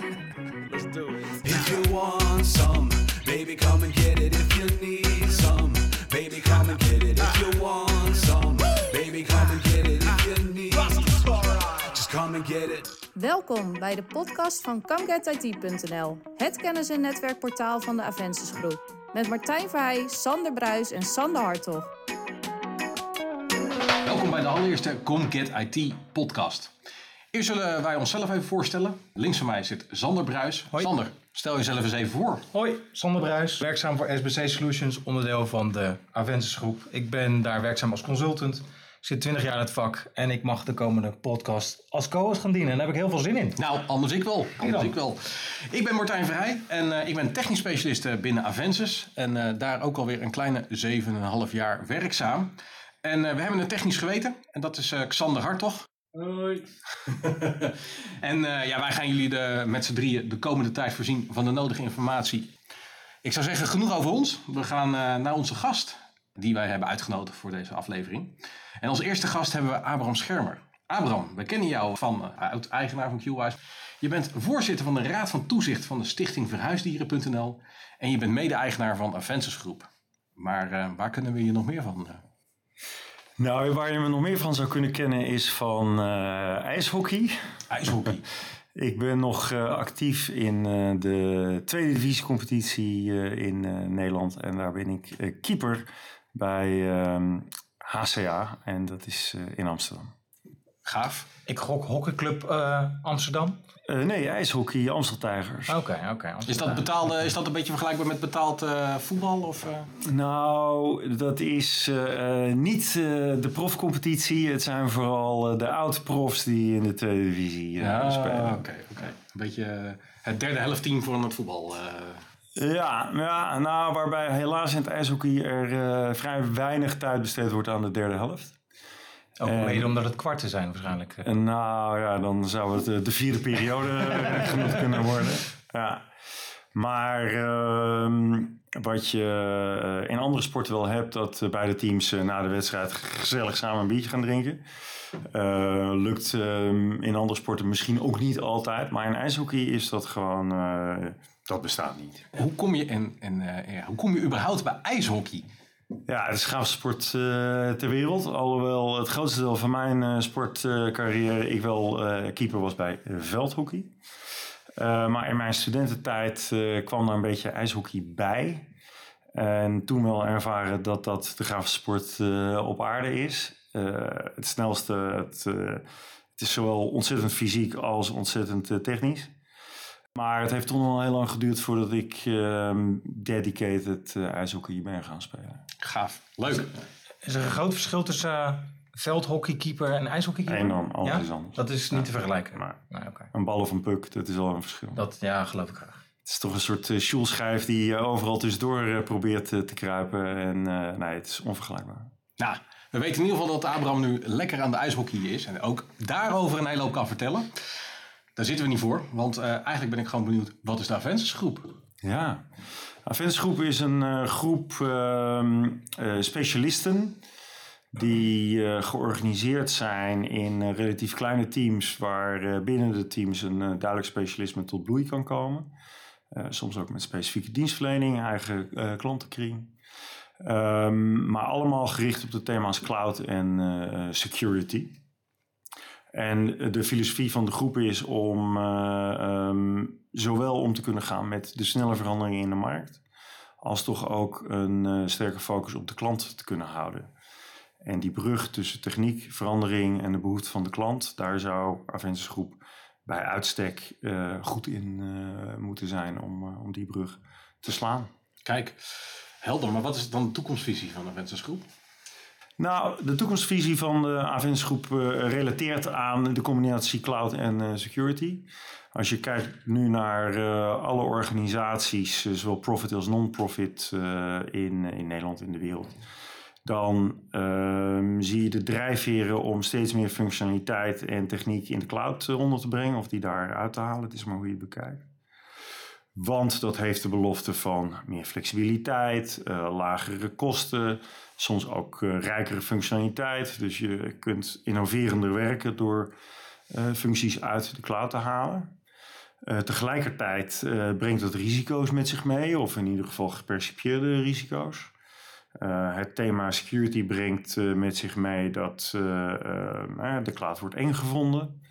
Let's do it. If you want some, baby, come and get it. If you need some, baby, come and get it. If you want some, baby, come and get it. If you need, just come and get it. Welkom bij de podcast van ComeGetIT.nl, het kennis- en netwerkportaal van de Avensis Groep. Met Martijn Verheij, Sander Bruis en Sander Hartog. Welkom bij de allereerste Come Get IT podcast. Eerst zullen wij onszelf even voorstellen. Links van mij zit Sander Bruis. Sander, stel jezelf eens even voor. Hoi, Sander Bruis, werkzaam voor SBC Solutions, onderdeel van de Aventus Groep. Ik ben daar werkzaam als consultant, ik zit 20 jaar in het vak en ik mag de komende podcast als co-host gaan dienen. En daar heb ik heel veel zin in. Nou, anders ik wel. Anders ik wel. Ik ben Martijn Verheij en eh, ik ben technisch specialist eh, binnen Avensis. En eh, daar ook alweer een kleine 7,5 jaar werkzaam. En we hebben een technisch geweten. En dat is Xander Hartog. Hoi. En eh, ja, wij gaan jullie de, met z'n drieën de komende tijd voorzien van de nodige informatie. Ik zou zeggen, genoeg over ons. We gaan eh, naar onze gast, die wij hebben uitgenodigd voor deze aflevering. En als eerste gast hebben we Abraham Schermer. Abraham, we kennen jou van uh, oud-eigenaar van QWise. Je bent voorzitter van de Raad van Toezicht van de Stichting Verhuisdieren.nl. En je bent mede-eigenaar van Aventus Groep. Maar eh, waar kunnen we je nog meer van? Nou, waar je me nog meer van zou kunnen kennen is van eh, ijshockey. IJshockey. Ik ben nog eh, actief in eh, de tweede divisiecompetitie in Nederland. En daar ben ik keeper bij ehm, HCA. En dat is in Amsterdam. Gaaf. Ik gok hockeyclub Amsterdam. Eh, nee, ijshockey, Amstel Tijgers. Oké, oké. Is dat, betaalde, is dat een beetje vergelijkbaar met betaald eh, voetbal? Of, eh? Nou, dat is eh, eh, niet eh, de profcompetitie. Het zijn vooral eh, de oud-profs die in de tweede divisie eh, Ja, spelen. oké, oké. Een beetje eh, het derde helft team van het voetbal. eh. Ja, ja, nou, waarbij helaas in het ijshockey er eh, vrij weinig tijd besteed wordt aan de derde helft. Ook Eh, mede omdat het kwarten zijn waarschijnlijk. eh. En nou ja, dan zou het eh, de vierde periode eh, genoemd kunnen worden. Ja. Maar ehm, wat je in andere sporten wel hebt, dat beide teams na de wedstrijd gezellig samen een biertje gaan drinken. Eh, lukt ehm, in andere sporten misschien ook niet altijd, maar in ijshockey is dat gewoon, eh, dat bestaat niet. Hoe, kom je en, en, eh, ja, hoe kom je überhaupt bij ijshockey? Ja, de gaafste sport eh, ter wereld. Alhoewel het grootste deel van mijn eh, sportcarrière ik wel eh, keeper was bij eh, veldhockey. Eh, maar in mijn studententijd eh, kwam daar een beetje ijshockey bij. En toen wel ervaren dat dat de gaafste sport eh, op aarde is. Eh, het snelste, het, eh, het is zowel ontzettend fysiek als ontzettend eh, technisch. Maar het heeft toch nog wel heel lang geduurd voordat ik ehm, dedicated eh, ijshockey ben gaan spelen. Gaaf. Leuk. Is er een groot verschil tussen uh, veldhockeykeeper en ijshockeykeeper? Enorm, alles ja? is anders. Dat is niet te vergelijken. Maar een bal of een puck, dat is al een verschil. Dat, ja, geloof ik graag. Het is toch een soort uh, schijf die uh, overal tussendoor uh, probeert uh, te kruipen. En uh, nee, het is onvergelijkbaar. Nou, we weten in ieder geval dat Abraham nu lekker aan de ijshockey is. En ook daarover een hele hoop kan vertellen. Daar zitten we niet voor. Want uh, eigenlijk ben ik gewoon benieuwd, wat is de groep? Ja, groep is een uh, groep uh, specialisten die georganiseerd zijn in relatief kleine teams, waar binnen de teams een duidelijk specialisme tot bloei kan komen. soms ook met specifieke dienstverlening, eigen klantenkring. Um, maar allemaal gericht op de thema's cloud en security. En de filosofie van de groep is om um, zowel om te kunnen gaan met de snelle veranderingen in de markt, als toch ook een sterke focus op de klant te kunnen houden. En die brug tussen techniek, verandering en de behoefte van de klant, daar zou Aventus Groep bij uitstek uh, goed in moeten zijn om, om die brug te slaan. Kijk, helder. Maar wat is dan de toekomstvisie van Aventus Groep? Nou, de toekomstvisie van de Aventus Groep relateert aan de combinatie cloud en security. Als je kijkt nu naar alle organisaties, zowel profit als non-profit in, in Nederland, in de wereld dan um, zie je de drijfveren om steeds meer functionaliteit en techniek in de cloud onder te brengen of die daar uit te halen. Het is maar hoe je het bekijkt. Want dat heeft de belofte van meer flexibiliteit, uh, lagere kosten, soms ook uh, rijkere functionaliteit. Dus je kunt innoverender werken door functies uit de cloud te halen. Eh, tegelijkertijd eh, brengt dat risico's met zich mee, of in ieder geval gepercipieerde risico's. Eh, het thema security brengt eh, met zich mee dat eh, eh, de cloud wordt eng gevonden.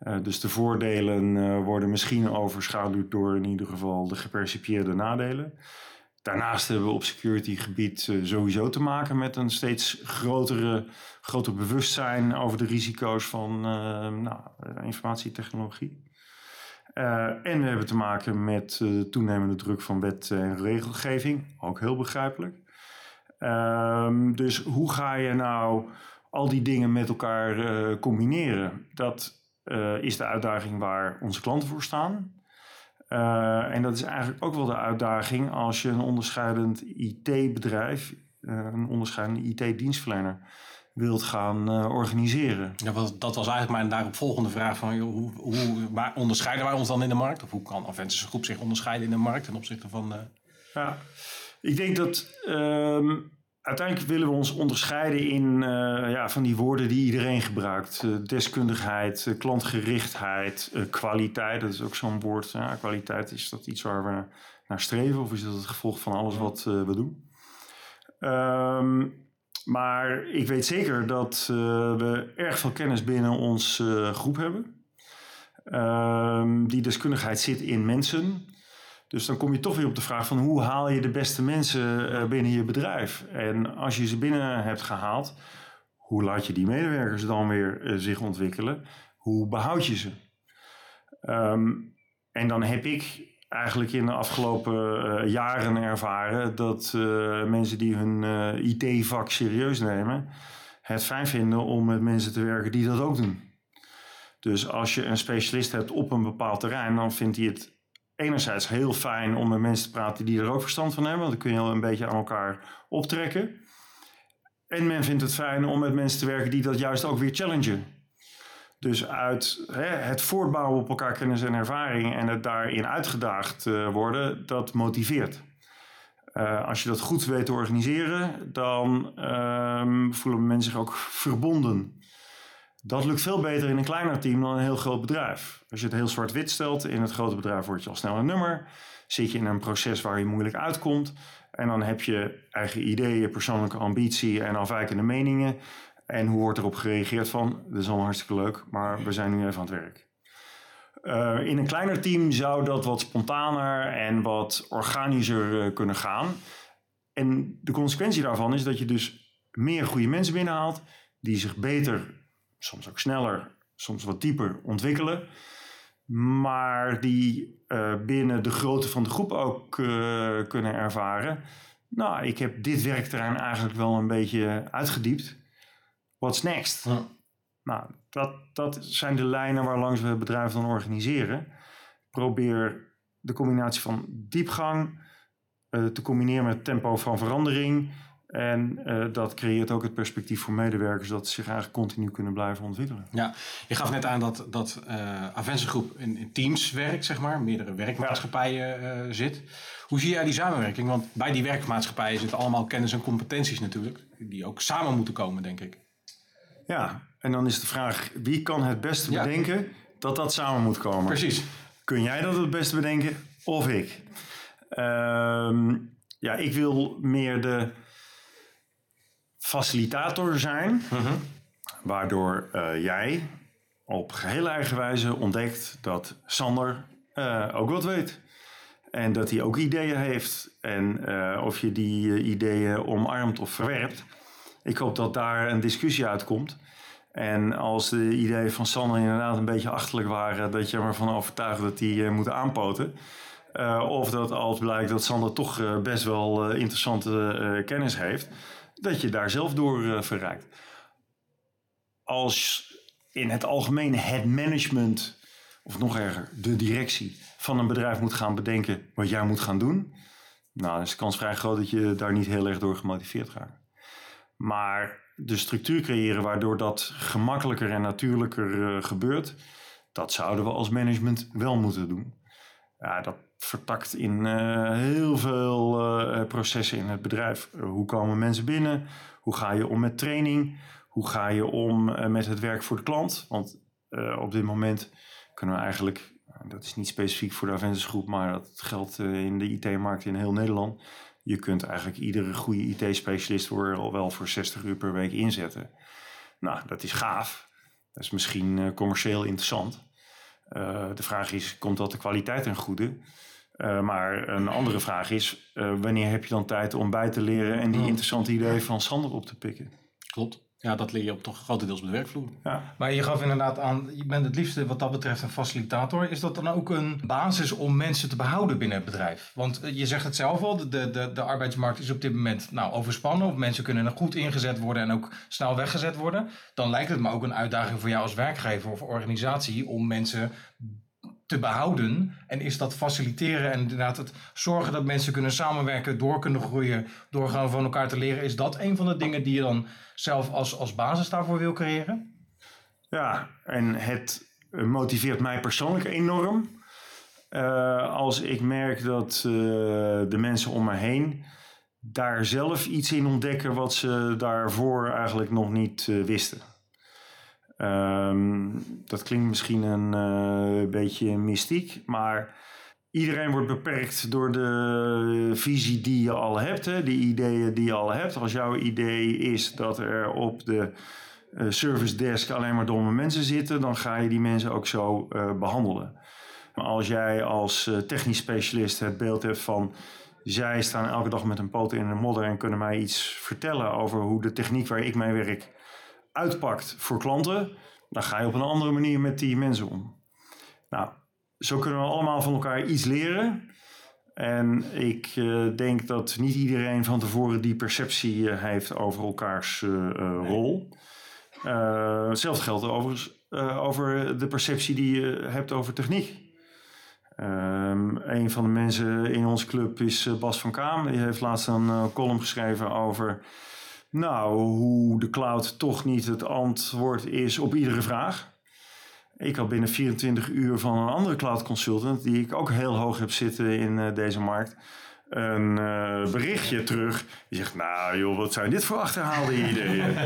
Eh, dus de voordelen eh, worden misschien overschaduwd door in ieder geval de gepercipieerde nadelen. Daarnaast hebben we op security gebied eh, sowieso te maken met een steeds grotere, groter bewustzijn over de risico's van eh, nou, informatietechnologie. En we hebben te maken met de toenemende druk van wet en regelgeving, ook heel begrijpelijk. Ehm, dus hoe ga je nou al die dingen met elkaar combineren? Dat is de uitdaging waar onze klanten voor staan. Eh, en dat is eigenlijk ook wel de uitdaging als je een onderscheidend IT-bedrijf, eh, een onderscheidende IT-dienstverlener, wilt gaan eh, organiseren. Ja, dat was eigenlijk mijn daaropvolgende vraag van joh, hoe, hoe waar onderscheiden wij ons dan in de markt? Of hoe kan Aventus Groep zich onderscheiden in de markt ten opzichte van... eh, Ja, ik denk dat ehm, uiteindelijk willen we ons onderscheiden in eh, ja, van die woorden die iedereen gebruikt. Eh, deskundigheid, eh, klantgerichtheid, kwaliteit. Dat is ook zo'n woord. Kwaliteit, is dat iets waar we naar streven? Of is dat het gevolg van alles wat we doen? Ehm, maar ik weet zeker dat we erg veel kennis binnen onze groep hebben. Ehm, die deskundigheid zit in mensen. Dus dan kom je toch weer op de vraag van hoe haal je de beste mensen eh, binnen je bedrijf? En als je ze binnen hebt gehaald, hoe laat je die medewerkers dan weer eh, zich ontwikkelen? Hoe behoud je ze? Ehm, en dan heb ik eigenlijk in de afgelopen eh, jaren ervaren dat mensen die hun eh, IT-vak serieus nemen, het fijn vinden om met mensen te werken die dat ook doen. Dus als je een specialist hebt op een bepaald terrein, dan vindt hij het enerzijds heel fijn om met mensen te praten die er ook verstand van hebben. Want dan kun je een beetje aan elkaar optrekken. En men vindt het fijn om met mensen te werken die dat juist ook weer challengen. Dus uit hè, het voortbouwen op elkaar kennis en ervaring en het daarin uitgedaagd eh, worden, dat motiveert. Eh, als je dat goed weet te organiseren, dan ehm, voelen mensen zich ook verbonden. Dat lukt veel beter in een kleiner team dan een heel groot bedrijf. Als je het heel zwart-wit stelt, in het grote bedrijf word je al snel een nummer. Zit je in een proces waar je moeilijk uitkomt. En dan heb je eigen ideeën, persoonlijke ambitie en afwijkende meningen. En hoe wordt erop gereageerd van, dat is allemaal hartstikke leuk, maar we zijn nu even aan het werk. Uh, in een kleiner team zou dat wat spontaner en wat organischer uh, kunnen gaan. En de consequentie daarvan is dat je dus meer goede mensen binnenhaalt, die zich beter soms ook sneller, soms wat dieper ontwikkelen. Maar die uh, binnen de grootte van de groep ook uh, kunnen ervaren. Nou, ik heb dit werkterrein eigenlijk wel een beetje uitgediept. What's next? Ja. Nou, dat, dat zijn de lijnen waarlangs we het bedrijf dan organiseren. Probeer de combinatie van diepgang uh, te combineren met tempo van verandering. En uh, dat creëert ook het perspectief voor medewerkers dat ze zich eigenlijk continu kunnen blijven ontwikkelen. Ja, je gaf net aan dat, dat uh, Avense Groep in, in, teams werkt, zeg maar, meerdere werkmaatschappijen uh, zit. Hoe zie jij die samenwerking? Want bij die werkmaatschappijen zitten allemaal kennis en competenties natuurlijk, die ook samen moeten komen, denk ik. Ja, en dan is de vraag, wie kan het beste ja. bedenken dat dat samen moet komen? Precies. Kun jij dat het beste bedenken of ik? Um, ja, ik wil meer de facilitator zijn, Mhm. uh -huh. waardoor uh, jij op geheel eigen wijze ontdekt dat Sander uh, ook wat weet. En dat hij ook ideeën heeft. En uh, of je die ideeën omarmt of verwerpt. Ik hoop dat daar een discussie uitkomt. En als de ideeën van Sander inderdaad een beetje achterlijk waren, dat je er maar van overtuigt dat die uh, moeten aanpoten. Uh, of dat als blijkt dat Sander toch uh, best wel interessante kennis heeft, dat je daar zelf door verrijkt. Als in het algemeen het management, of nog erger, de directie van een bedrijf moet gaan bedenken wat jij moet gaan doen, nou, dan is de kans vrij groot dat je daar niet heel erg door gemotiveerd raakt. Maar de structuur creëren waardoor dat gemakkelijker en natuurlijker uh, gebeurt, dat zouden we als management wel moeten doen. Ja, dat vertakt in uh, heel veel uh, processen in het bedrijf. hoe komen mensen binnen? Hoe ga je om met training? Hoe ga je om met het werk voor de klant? Want op dit moment kunnen we eigenlijk En dat is niet specifiek voor de Aventus groep, maar dat geldt eh, in de IT-markt in heel Nederland. Je kunt eigenlijk iedere goede IT-specialist al wel voor 60 uur per week inzetten. Nou, dat is gaaf. Dat is misschien eh, commercieel interessant. Eh, de vraag is, komt dat de kwaliteit ten goede? Eh, maar een andere vraag is, eh, wanneer heb je dan tijd om bij te leren en die interessante ideeën van Sander op te pikken? Klopt. Ja, dat leer je op toch grotendeels op de werkvloer. Ja, Maar je gaf inderdaad aan, je bent het liefste wat dat betreft een facilitator. Is dat dan ook een basis om mensen te behouden binnen het bedrijf? Want eh, je zegt het zelf al, de, de, de arbeidsmarkt is op dit moment nou, overspannen. Of mensen kunnen er goed ingezet worden en ook snel weggezet worden. Dan lijkt het me ook een uitdaging voor jou als werkgever of organisatie om mensen te behouden. En is dat faciliteren en inderdaad het zorgen dat mensen kunnen samenwerken, door kunnen groeien, door gewoon van elkaar te leren. Is dat een van de dingen die je dan zelf als, als basis daarvoor wil creëren? ja en het motiveert mij persoonlijk enorm. Eh, als ik merk dat eh, de mensen om me heen daar zelf iets in ontdekken wat ze daarvoor eigenlijk nog niet eh, wisten. Ehm, dat klinkt misschien een eh, beetje mystiek, maar iedereen wordt beperkt door de visie die je al hebt, hè, de ideeën die je al hebt. Als jouw idee is dat er op de eh, service desk alleen maar domme mensen zitten, dan ga je die mensen ook zo eh, behandelen. Maar als jij als technisch specialist het beeld hebt van zij staan elke dag met een poot in de modder en kunnen mij iets vertellen over hoe de techniek waar ik mee werk uitpakt voor klanten, dan ga je op een andere manier met die mensen om. Nou, zo kunnen we allemaal van elkaar iets leren. En ik eh, denk dat niet iedereen van tevoren die perceptie eh, heeft over elkaars eh, rol. Hetzelfde geldt overigens over de perceptie die je hebt over techniek. Ehm, een van de mensen in onze club is Bas van Kaam. Die heeft laatst een column geschreven over nou, hoe de cloud toch niet het antwoord is op iedere vraag. Ik had binnen 24 uur van een andere cloud consultant, die ik ook heel hoog heb zitten in eh, deze markt, een eh, berichtje terug. Die zegt, nou joh, wat zijn dit voor achterhaalde ideeën?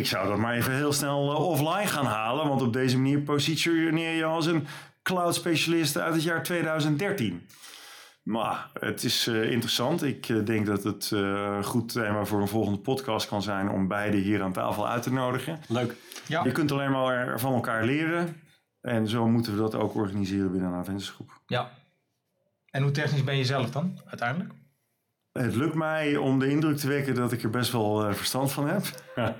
ik zou dat maar even heel snel eh, offline gaan halen, want op deze manier positioneer je als een cloud specialist uit het jaar 2013. Maar het is eh, interessant. Ik eh, denk dat het eh, een goed thema voor een volgende podcast kan zijn om beide hier aan tafel uit te nodigen. Leuk. Ja. Je kunt alleen maar van elkaar leren. En zo moeten we dat ook organiseren binnen een Aventusgroep. Ja. En hoe technisch ben je zelf dan, uiteindelijk? Het lukt mij om de indruk te wekken dat ik er best wel verstand van heb.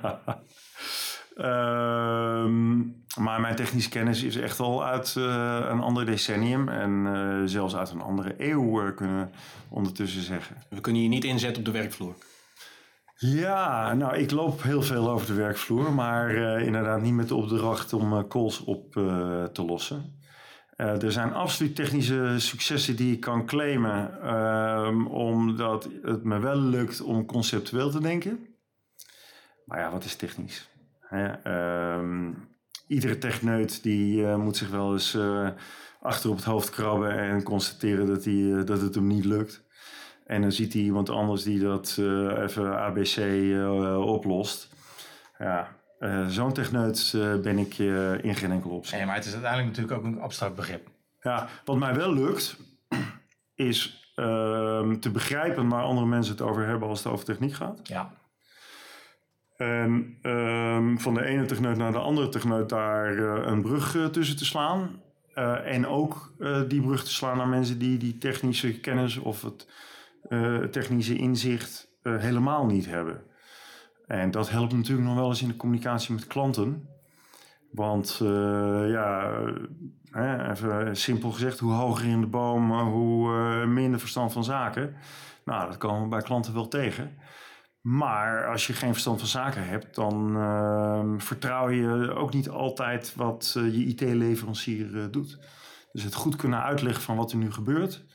Ehm, maar mijn technische kennis is echt al uit eh, een ander decennium. En eh, zelfs uit een andere eeuw eh, kunnen we ondertussen zeggen. We kunnen je niet inzetten op de werkvloer. Ja, nou, ik loop heel veel over de werkvloer, maar inderdaad niet met de opdracht om eh, calls op te lossen. Er zijn absoluut technische successen die ik kan claimen, ehm, omdat het me wel lukt om conceptueel te denken. Maar ja, wat is technisch? Hè, ehm, iedere techneut die eh, moet zich wel eens eh, achter op het hoofd krabben en constateren dat, hij, eh, dat het hem niet lukt. En dan ziet hij iemand anders die dat even ABC oplost. Ja, zo'n techneut ben ik in geen enkel opzicht. Nee, maar het is uiteindelijk natuurlijk ook een abstract begrip. Ja, wat mij wel lukt, is ehm, te begrijpen waar andere mensen het over hebben als het over techniek gaat. Ja. En ehm, van de ene techneut naar de andere techneut daar eh, een brug eh, tussen te slaan. Eh, en ook die brug te slaan naar mensen die die technische kennis of het technische inzicht helemaal niet hebben. En dat helpt natuurlijk nog wel eens in de communicatie met klanten. Want ja, even simpel gezegd, hoe hoger in de boom, hoe minder verstand van zaken. Nou, dat komen we bij klanten wel tegen. Maar als je geen verstand van zaken hebt, dan ehm, vertrouw je ook niet altijd wat eh, je IT-leverancier eh, doet. Dus het goed kunnen uitleggen van wat er nu gebeurt,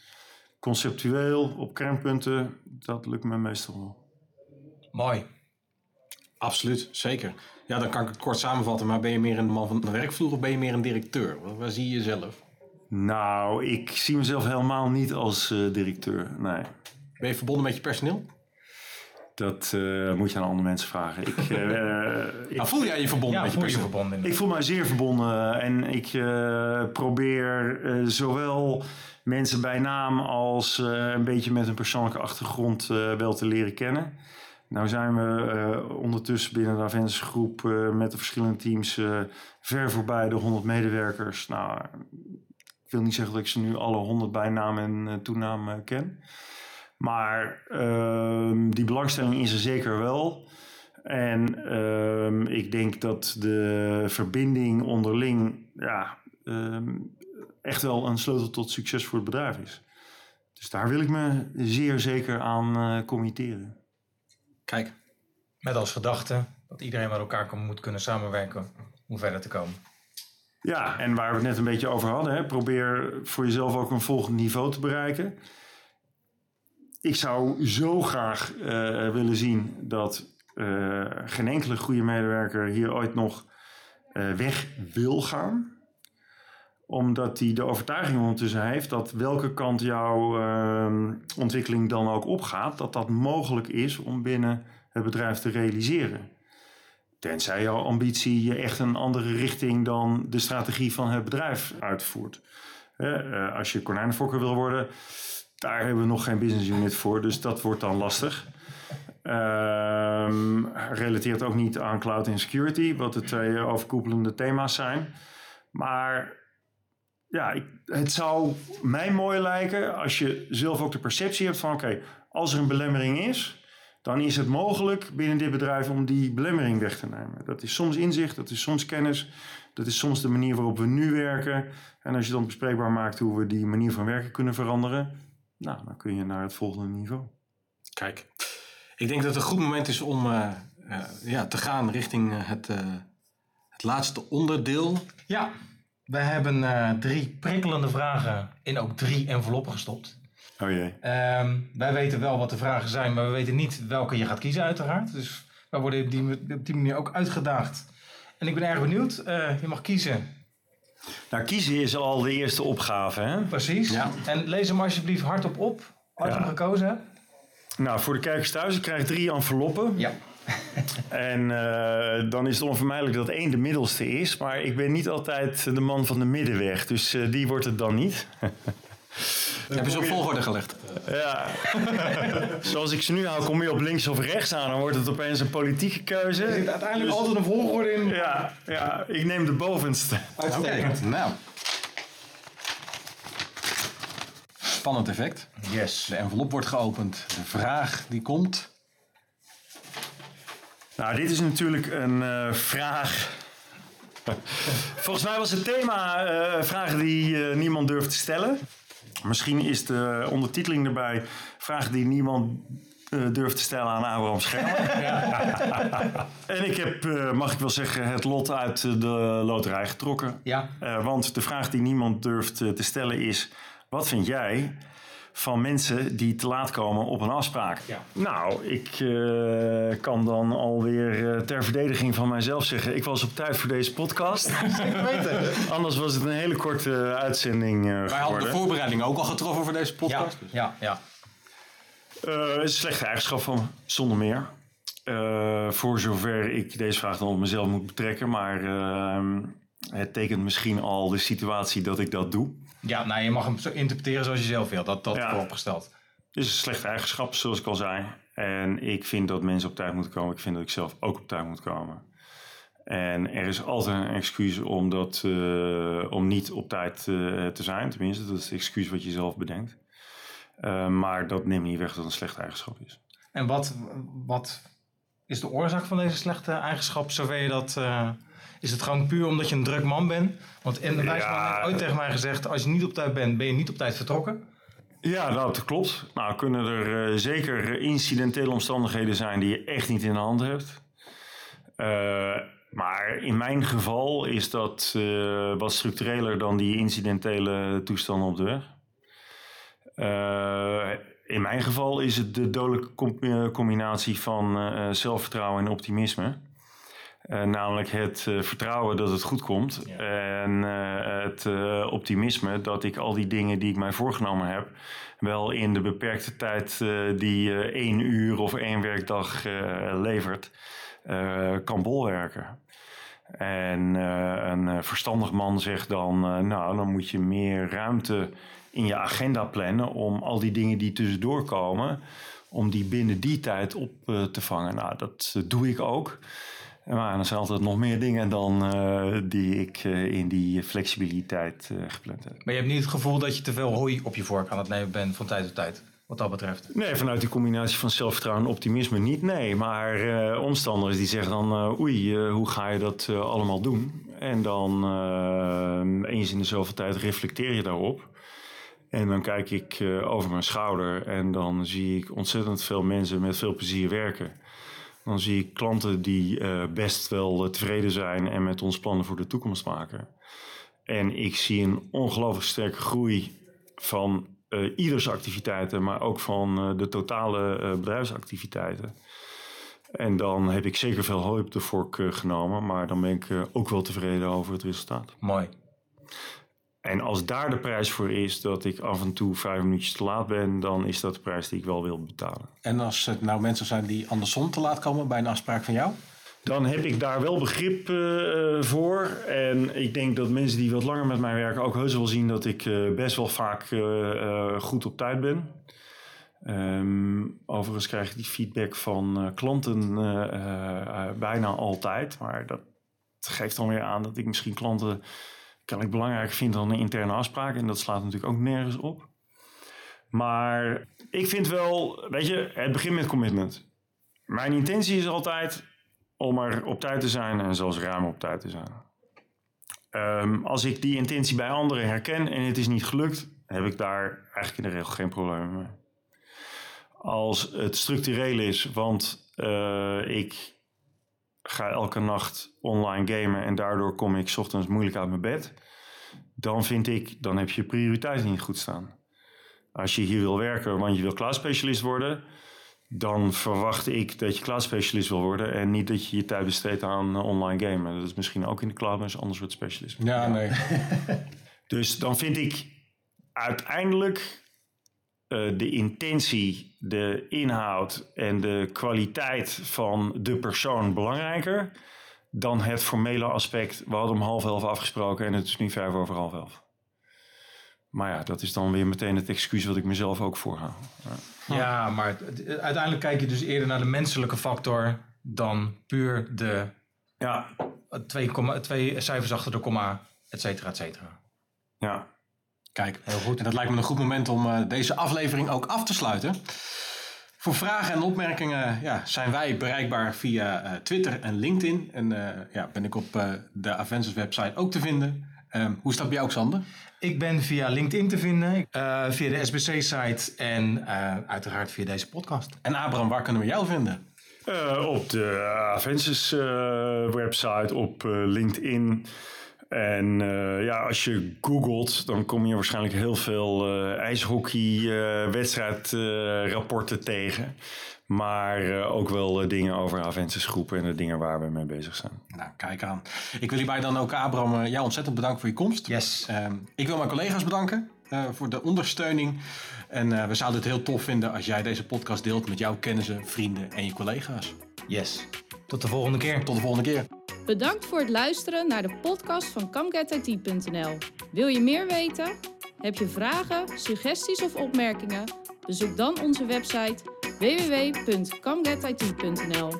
conceptueel, op kernpunten, dat lukt me meestal wel. Mooi. Absoluut, zeker. Ja, dan kan ik het kort samenvatten, maar ben je meer een man van de werkvloer of ben je meer een directeur? Waar, zie je jezelf? Nou, ik zie mezelf helemaal niet als eh, directeur, nee. Ben je verbonden met je personeel? Dat eh, moet je aan andere mensen vragen. Ik, eh, ik, Nou, voel jij je verbonden Ja, met je voel je persoon? verbonden. ik voel mij zeer verbonden en ik eh, probeer eh, zowel mensen bij naam als eh, een beetje met een persoonlijke achtergrond eh, wel te leren kennen. Nou zijn we eh, ondertussen binnen de Aventus groep eh, met de verschillende teams eh, ver voorbij de 100 medewerkers. Nou, ik wil niet zeggen dat ik ze nu alle 100 bij naam en eh, toenaam eh, ken. Maar ehm, die belangstelling is er zeker wel. En ehm, ik denk dat de verbinding onderling ja, ehm, echt wel een sleutel tot succes voor het bedrijf is. Dus daar wil ik me zeer zeker aan eh, committeren. Kijk, Met als gedachte dat iedereen met elkaar kan, moet kunnen samenwerken om verder te komen. Ja, en waar we het net een beetje over hadden, hè, probeer voor jezelf ook een volgend niveau te bereiken. Ik zou zo graag eh, willen zien dat eh, geen enkele goede medewerker hier ooit nog eh, weg wil gaan. Omdat hij de overtuiging ondertussen heeft dat welke kant jouw eh, ontwikkeling dan ook opgaat, dat dat mogelijk is om binnen het bedrijf te realiseren. Tenzij jouw ambitie echt een andere richting dan de strategie van het bedrijf uitvoert. Als je konijnenfokker wil worden, daar hebben we nog geen business unit voor, dus dat wordt dan lastig. Ehm relateert ook niet aan cloud en security, wat de twee overkoepelende thema's zijn. Maar ja, ik, het zou mij mooi lijken als je zelf ook de perceptie hebt van oké, als er een belemmering is, dan is het mogelijk binnen dit bedrijf om die belemmering weg te nemen. Dat is soms inzicht, dat is soms kennis, dat is soms de manier waarop we nu werken. En als je dan bespreekbaar maakt hoe we die manier van werken kunnen veranderen, nou, dan kun je naar het volgende niveau. kijk. Ik denk dat het een goed moment is om eh, eh, ja, te gaan richting eh, het, eh, het laatste onderdeel. Ja, we hebben eh, drie prikkelende vragen in ook drie enveloppen gestopt. Oh jee. Ehm, wij weten wel wat de vragen zijn, maar we weten niet welke je gaat kiezen uiteraard. Dus wij worden op die, op die manier ook uitgedaagd. En ik ben erg benieuwd. Eh, je mag kiezen. Nou, kiezen is al de eerste opgave, hè? Precies. Ja. En lees hem alsjeblieft hardop op. Als je Ja. hem gekozen hebt. Nou, voor de kijkers thuis, ik krijg drie enveloppen. Ja. En eh, dan is het onvermijdelijk dat één de middelste is. Maar ik ben niet altijd de man van de middenweg. Dus eh, die wordt het dan niet. Heb je ze op volgorde gelegd? Ja. Zoals ik ze nu hou, kom je op links of rechts aan. Dan wordt het opeens een politieke keuze. Er zit uiteindelijk altijd een volgorde in. Ja, ja, ik neem de bovenste. Oké, nou. Spannend effect. Yes. De envelop wordt geopend. De vraag die komt. Nou, dit is natuurlijk een eh, vraag. Volgens mij was het thema eh, vragen die eh, niemand durft te stellen. Misschien is de ondertiteling erbij vragen die niemand eh, durft te stellen aan Abraham Schermer. en ik heb, eh, mag ik wel zeggen, het lot uit de loterij getrokken. Ja. Eh, want de vraag die niemand durft eh, te stellen is: wat vind jij van mensen die te laat komen op een afspraak? Ja. Nou, ik eh, kan dan alweer eh, ter verdediging van mijzelf zeggen: ik was op tijd voor deze podcast. Anders was het een hele korte uitzending eh, Wij hadden de geworden. voorbereiding ook al getroffen voor deze Ja, podcast. dus- ja, ja. Eh, het is een slechte eigenschap van me, zonder meer. Eh, voor zover ik deze vraag dan op mezelf moet betrekken. Maar eh, het tekent misschien al de situatie dat ik dat doe. Ja, nou, je mag hem interpreteren zoals je zelf wilt. Dat, dat Ja. vooropgesteld. Het is een slechte eigenschap, zoals ik al zei. En ik vind dat mensen op tijd moeten komen. Ik vind dat ik zelf ook op tijd moet komen. En er is altijd een excuus om, dat, eh, om niet op tijd eh, te zijn. Tenminste, dat is het excuus wat je zelf bedenkt. Eh, maar dat neemt niet weg dat het een slechte eigenschap is. En wat, wat is de oorzaak van deze slechte eigenschap, zover je dat... is het gewoon puur omdat je een druk man bent? Want in de Ja. heeft ooit tegen mij gezegd... als je niet op tijd bent, ben je niet op tijd vertrokken. Ja, dat klopt. Nou, kunnen er eh, zeker incidentele omstandigheden zijn die je echt niet in de hand hebt. Eh, maar in mijn geval is dat eh, wat structureler dan die incidentele toestanden op de weg. In mijn geval is het de dodelijke com- combinatie van zelfvertrouwen en optimisme. Eh, namelijk het eh, vertrouwen dat het goed komt. En eh, het optimisme dat ik al die dingen die ik mij voorgenomen heb... wel in de beperkte tijd die één uur of één werkdag levert, kan bolwerken. En een verstandig man zegt dan, nou, dan moet je meer ruimte in je agenda plannen om al die dingen die tussendoor komen, om die binnen die tijd op te vangen. Nou, dat doe ik ook. Maar er zijn altijd nog meer dingen dan eh, die ik eh, in die flexibiliteit eh, gepland heb. Maar je hebt niet het gevoel dat je te veel hooi op je vork aan het nemen bent van tijd tot tijd. Wat dat betreft. Nee, vanuit die combinatie van zelfvertrouwen en optimisme niet, nee. Maar omstanders die zeggen dan, oei, hoe ga je dat allemaal doen? En dan eens in de zoveel tijd reflecteer je daarop. En dan kijk ik over mijn schouder en dan zie ik ontzettend veel mensen met veel plezier werken. Dan zie ik klanten die eh, best wel eh, tevreden zijn en met ons plannen voor de toekomst maken. En ik zie een ongelooflijk sterke groei van eh, ieders activiteiten, maar ook van de totale bedrijfsactiviteiten. En dan heb ik zeker veel hooi op de vork genomen, maar dan ben ik ook wel tevreden over het resultaat. Mooi. En als daar de prijs voor is dat ik af en toe vijf minuutjes te laat ben, dan is dat de prijs die ik wel wil betalen. En als het nou mensen zijn die andersom te laat komen bij een afspraak van jou? Dan heb ik daar wel begrip eh, voor. En ik denk dat mensen die wat langer met mij werken ook heus wel zien dat ik eh, best wel vaak eh, goed op tijd ben. Ehm, overigens krijg ik die feedback van klanten bijna altijd. Maar dat geeft dan weer aan dat ik misschien klanten kennelijk belangrijker vind dan een interne afspraak. En dat slaat natuurlijk ook nergens op. Maar ik vind wel, weet je, het begint met commitment. Mijn intentie is altijd om er op tijd te zijn en zelfs ruim op tijd te zijn. Ehm, als ik die intentie bij anderen herken en het is niet gelukt, heb ik daar eigenlijk in de regel geen probleem mee. Als het structureel is, want eh, ik ga elke nacht online gamen en daardoor kom ik 's ochtends moeilijk uit mijn bed, dan vind ik, dan heb je prioriteiten niet goed staan. Als je hier wil werken, want je wil cloud specialist worden, dan verwacht ik dat je cloud specialist wil worden en niet dat je je tijd besteedt aan eh, online gamen. Dat is misschien ook in de cloud, maar is een ander soort specialist. Ja, nee. Dus dan vind ik uiteindelijk eh, de intentie, de inhoud en de kwaliteit van de persoon belangrijker dan het formele aspect. We hadden om half elf afgesproken en het is nu vijf over half elf. Maar ja, dat is dan weer meteen het excuus wat ik mezelf ook voorhoud. Ja. Ja, maar uiteindelijk kijk je dus eerder naar de menselijke factor dan puur de Ja, twee, komma- twee cijfers achter de komma, et cetera, et cetera. ja. Kijk, heel goed. En dat lijkt me een goed moment om eh, deze aflevering ook af te sluiten. Voor vragen en opmerkingen ja, zijn wij bereikbaar via eh, Twitter en LinkedIn. En eh, ja, ben ik op eh, de Aventus website ook te vinden. Ehm, hoe is dat bij jou, Xander? Ik ben via LinkedIn te vinden, eh, via de SBC-site en eh, uiteraard via deze podcast. En Abraham, waar kunnen we jou vinden? Eh, op de Avensis eh, website, op eh, LinkedIn. En eh, ja, als je googelt, dan kom je waarschijnlijk heel veel eh ijshockey eh, wedstrijd-rapporten tegen. Maar eh, ook wel dingen over groepen en de dingen waar we mee bezig zijn. Nou, kijk aan. Ik wil hierbij dan ook, Abraham, jou ontzettend bedanken voor je komst. Yes. Ehm, ik wil mijn collega's bedanken eh, voor de ondersteuning. En eh, we zouden het heel tof vinden als jij deze podcast deelt met jouw kennissen, vrienden en je collega's. Yes. Tot de volgende keer. Tot de volgende keer. Bedankt voor het luisteren naar de podcast van CamGetIT.nl. Wil je meer weten? Heb je vragen, suggesties of opmerkingen? Bezoek dan onze website www.camgetit.nl.